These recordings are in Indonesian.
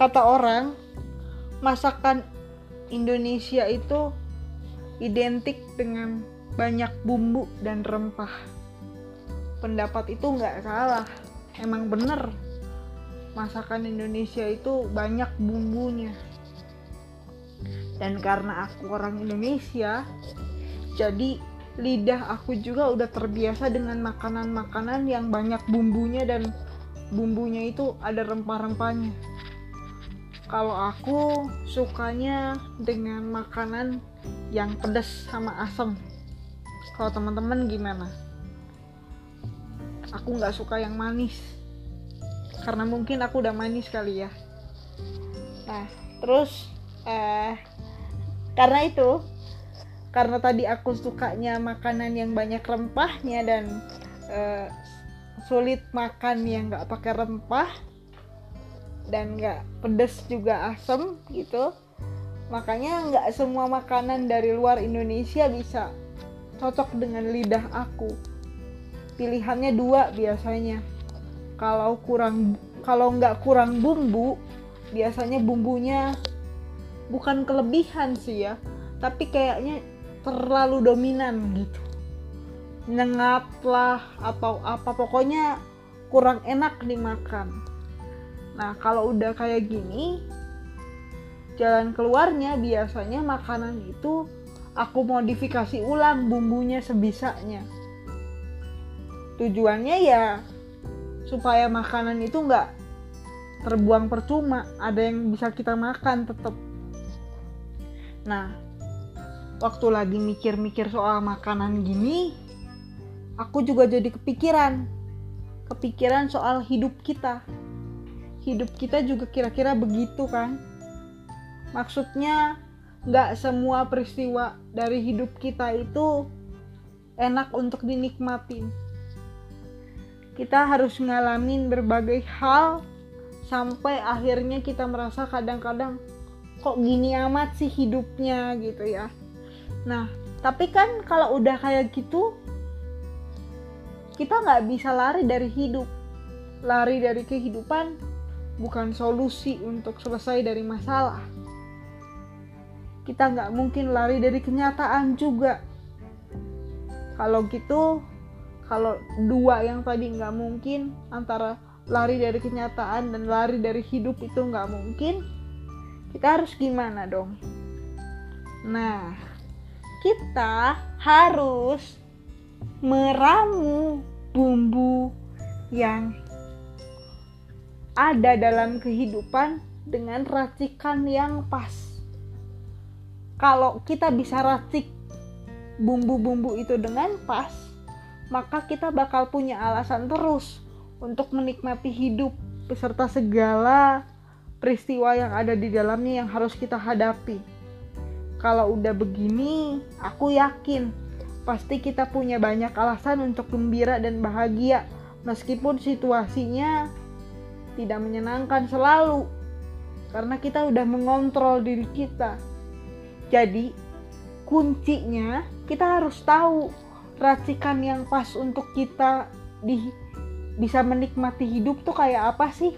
kata orang masakan Indonesia itu identik dengan banyak bumbu dan rempah. Pendapat itu nggak salah. Emang bener masakan Indonesia itu banyak bumbunya. Dan karena aku orang Indonesia jadi lidah aku juga udah terbiasa dengan makanan-makanan yang banyak bumbunya dan bumbunya itu ada rempah-rempahnya kalau aku sukanya dengan makanan yang pedas sama asam kalau teman-teman gimana? Aku nggak suka yang manis. Karena mungkin aku udah manis kali ya. Nah terus eh karena itu karena tadi aku sukanya makanan yang banyak rempahnya dan eh, sulit makan yang nggak pakai rempah dan nggak pedes juga asem gitu. Makanya nggak semua makanan dari luar Indonesia bisa cocok dengan lidah aku. Pilihannya dua biasanya. Kalau kurang kalau nggak kurang bumbu biasanya bumbunya bukan kelebihan sih ya tapi kayaknya terlalu dominan gitu. Nyengat lah atau apa pokoknya kurang enak dimakan nah kalau udah kayak gini jalan keluarnya biasanya makanan itu aku modifikasi ulang bumbunya sebisanya. Tujuannya ya supaya makanan itu nggak terbuang percuma ada yang bisa kita makan tetap nah waktu lagi mikir-mikir soal makanan gini aku juga jadi kepikiran. Kepikiran soal hidup kita hidup kita juga kira-kira begitu kan maksudnya nggak semua peristiwa dari hidup kita itu enak untuk dinikmatin. Kita harus ngalamin berbagai hal sampai akhirnya kita merasa kadang-kadang kok gini amat sih hidupnya? gitu ya. Nah tapi kan kalau udah kayak gitu kita nggak bisa lari dari hidup. Lari dari kehidupan bukan solusi untuk selesai dari masalah. Kita nggak mungkin lari dari kenyataan juga. Kalau gitu kalau dua yang tadi nggak mungkin antara lari dari kenyataan dan lari dari hidup itu nggak mungkin kita harus gimana dong? Nah kita harus meramu bumbu yang ada dalam kehidupan dengan racikan yang pas. Kalau kita bisa racik bumbu-bumbu itu dengan pas, maka kita bakal punya alasan terus untuk menikmati hidup beserta segala peristiwa yang ada di dalamnya yang harus kita hadapi. Kalau udah begini, aku yakin pasti kita punya banyak alasan untuk gembira dan bahagia meskipun situasinya tidak menyenangkan selalu karena kita udah mengontrol diri kita. Jadi kuncinya kita harus tahu racikan yang pas untuk kita di bisa menikmati hidup tuh kayak apa sih?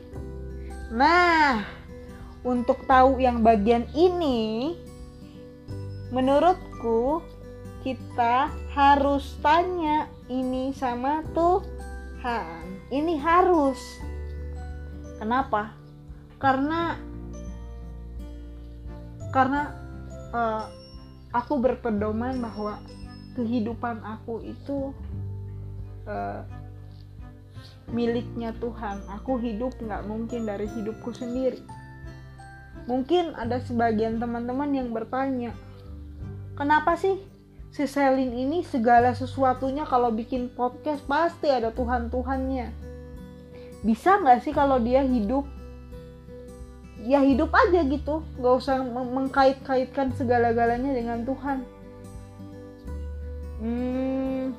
Nah, untuk tahu yang bagian ini menurutku kita harus tanya ini sama Tuhan. Ini harus. Kenapa? Karena karena uh, aku berpedoman bahwa kehidupan aku itu uh, miliknya Tuhan. Aku hidup nggak mungkin dari hidupku sendiri. Mungkin ada sebagian teman-teman yang bertanya, kenapa sih si Selin ini segala sesuatunya kalau bikin podcast pasti ada Tuhan-Tuhannya. Bisa nggak sih kalau dia hidup? Ya hidup aja gitu. Nggak usah mengkait-kaitkan segala-galanya dengan Tuhan. Hmm,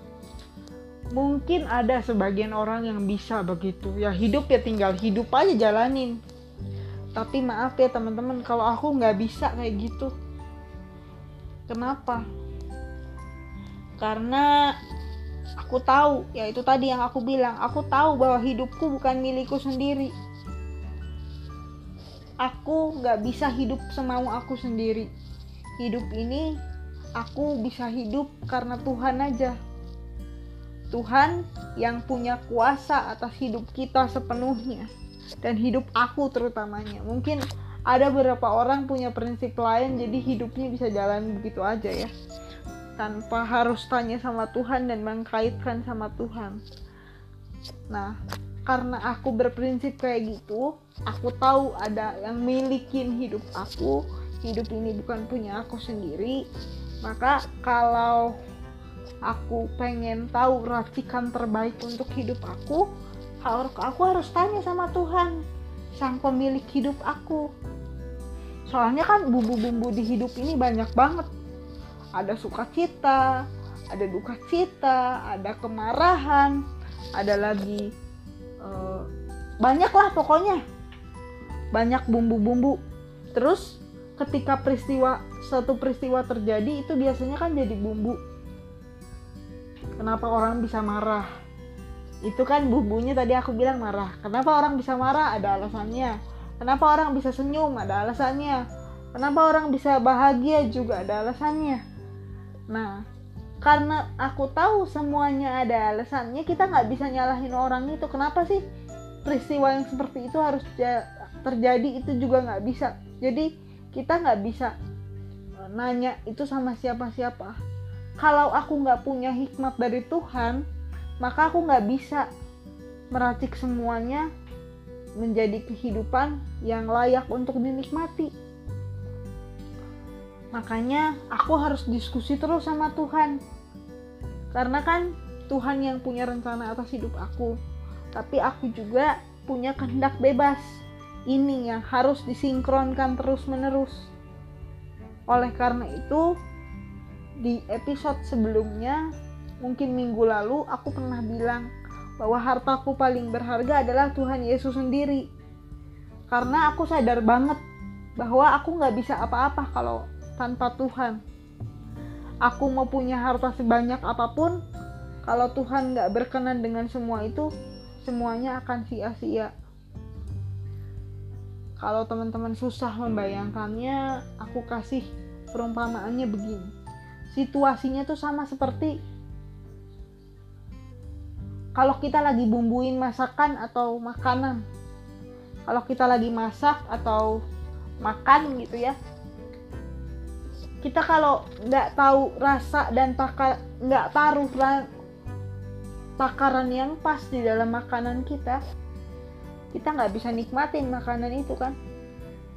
mungkin ada sebagian orang yang bisa begitu. Ya hidup ya tinggal hidup aja jalanin. Tapi maaf ya teman-teman kalau aku nggak bisa kayak gitu. Kenapa? Karena aku tahu ya itu tadi yang aku bilang. Aku tahu bahwa hidupku bukan milikku sendiri. Aku nggak bisa hidup semau aku sendiri. Hidup ini aku bisa hidup karena Tuhan aja. Tuhan yang punya kuasa atas hidup kita sepenuhnya. Dan hidup aku terutamanya. Mungkin ada beberapa orang punya prinsip lain jadi hidupnya bisa jalan begitu aja ya tanpa harus tanya sama Tuhan dan mengkaitkan sama Tuhan. Nah karena aku berprinsip kayak gitu aku tahu ada yang milikin hidup aku. Hidup ini bukan punya aku sendiri. Maka kalau aku pengen tahu racikan terbaik untuk hidup aku aku harus tanya sama Tuhan sang pemilik hidup aku. Soalnya kan bumbu-bumbu di hidup ini banyak banget ada sukacita ada duka cita ada kemarahan ada lagi uh, banyak lah pokoknya. Banyak bumbu-bumbu. Terus ketika peristiwa satu peristiwa terjadi itu biasanya kan jadi bumbu. Kenapa orang bisa marah? Itu kan bumbunya tadi aku bilang marah. Kenapa orang bisa marah? Ada alasannya. Kenapa orang bisa senyum? Ada alasannya. Kenapa orang bisa bahagia? Juga ada alasannya nah karena aku tahu semuanya ada alasannya kita nggak bisa nyalahin orang itu. Kenapa sih peristiwa yang seperti itu harus terjadi? Itu juga nggak bisa. Jadi kita nggak bisa e, nanya itu sama siapa-siapa. Kalau aku nggak punya hikmat dari Tuhan, maka aku nggak bisa meracik semuanya menjadi kehidupan yang layak untuk dinikmati. Makanya aku harus diskusi terus sama Tuhan. Karena kan Tuhan yang punya rencana atas hidup aku. Tapi aku juga punya kehendak bebas. Ini yang harus disinkronkan terus-menerus. Oleh karena itu, di episode sebelumnya mungkin minggu lalu aku pernah bilang bahwa hartaku paling berharga adalah Tuhan Yesus sendiri karena aku sadar banget bahwa aku nggak bisa apa-apa kalau tanpa Tuhan. Aku mau punya harta sebanyak apa pun kalau Tuhan nggak berkenan dengan semua itu semuanya akan sia-sia. Kalau teman-teman susah membayangkannya aku kasih perumpamaannya begini. Situasinya tuh sama seperti kalau kita lagi bumbuin masakan atau makanan. Kalau kita lagi masak atau makan gitu ya kita kalau nggak tahu rasa dan takar nggak taruh takaran yang pas di dalam makanan kita kita nggak bisa nikmatin makanan itu kan?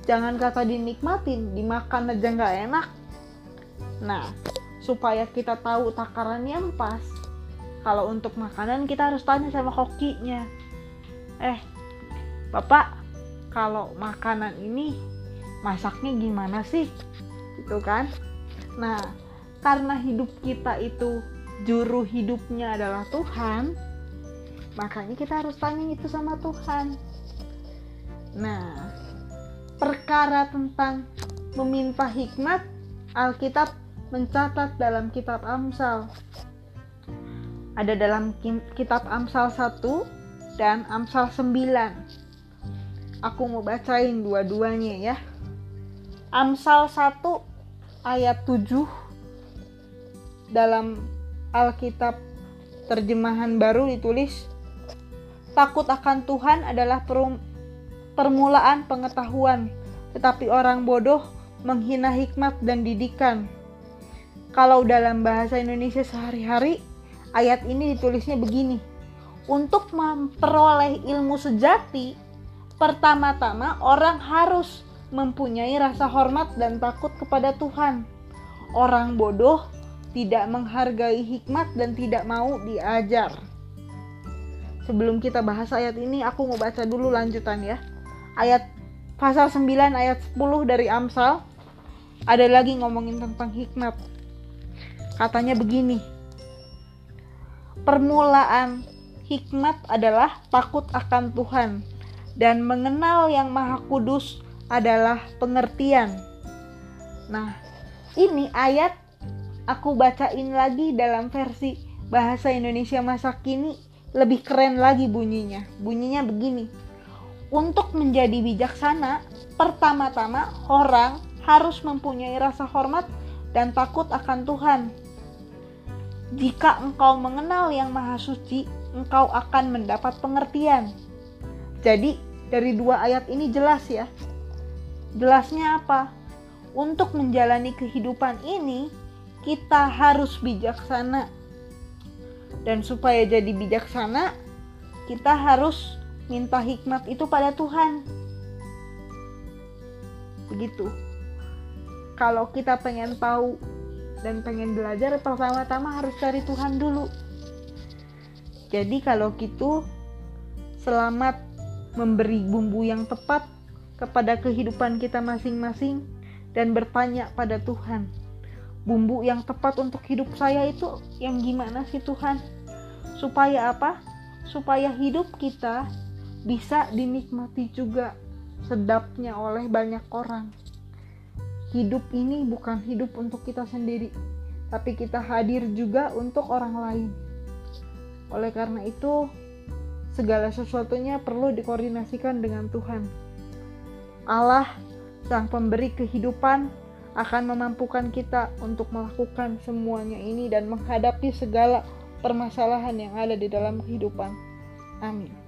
Jangan kata dinikmatin dimakan aja nggak enak. Nah supaya kita tahu takaran yang pas kalau untuk makanan kita harus tanya sama kokinya eh bapak kalau makanan ini masaknya gimana sih gitu kan nah karena hidup kita itu juru hidupnya adalah Tuhan makanya kita harus tanya itu sama Tuhan nah perkara tentang meminta hikmat Alkitab mencatat dalam kitab Amsal. Ada dalam kitab Amsal 1 dan Amsal 9. Aku mau bacain dua-duanya ya. Amsal 1 ayat 7 dalam Alkitab terjemahan baru ditulis Takut akan Tuhan adalah permulaan pengetahuan, tetapi orang bodoh menghina hikmat dan didikan. Kalau dalam bahasa Indonesia sehari-hari, ayat ini ditulisnya begini. Untuk memperoleh ilmu sejati, pertama-tama orang harus mempunyai rasa hormat dan takut kepada Tuhan. Orang bodoh tidak menghargai hikmat dan tidak mau diajar. Sebelum kita bahas ayat ini, aku mau baca dulu lanjutan ya. Ayat pasal 9 ayat 10 dari Amsal ada lagi ngomongin tentang hikmat. Katanya begini. Permulaan hikmat adalah takut akan Tuhan dan mengenal yang Maha Kudus adalah pengertian. Nah, ini ayat aku bacain lagi dalam versi bahasa Indonesia masa kini lebih keren lagi bunyinya. Bunyinya begini. untuk menjadi bijaksana, pertama-tama orang harus mempunyai rasa hormat dan takut akan Tuhan. Jika engkau mengenal Yang Maha Suci, engkau akan mendapat pengertian. Jadi, dari dua ayat ini jelas ya. Jelasnya apa? Untuk menjalani kehidupan ini, kita harus bijaksana. Dan supaya jadi bijaksana, kita harus minta hikmat itu pada Tuhan. Begitu. Kalau kita pengen tahu dan pengen belajar, pertama-tama harus cari Tuhan dulu. Jadi kalau gitu, selamat memberi bumbu yang tepat kepada kehidupan kita masing-masing dan bertanya pada Tuhan. Bumbu yang tepat untuk hidup saya itu yang gimana sih Tuhan? Supaya apa? Supaya hidup kita bisa dinikmati juga sedapnya oleh banyak orang. Hidup ini bukan hidup untuk kita sendiri, tapi kita hadir juga untuk orang lain. Oleh karena itu, segala sesuatunya perlu dikoordinasikan dengan Tuhan. Allah, Sang Pemberi kehidupan, akan memampukan kita untuk melakukan semuanya ini dan menghadapi segala permasalahan yang ada di dalam kehidupan. Amin.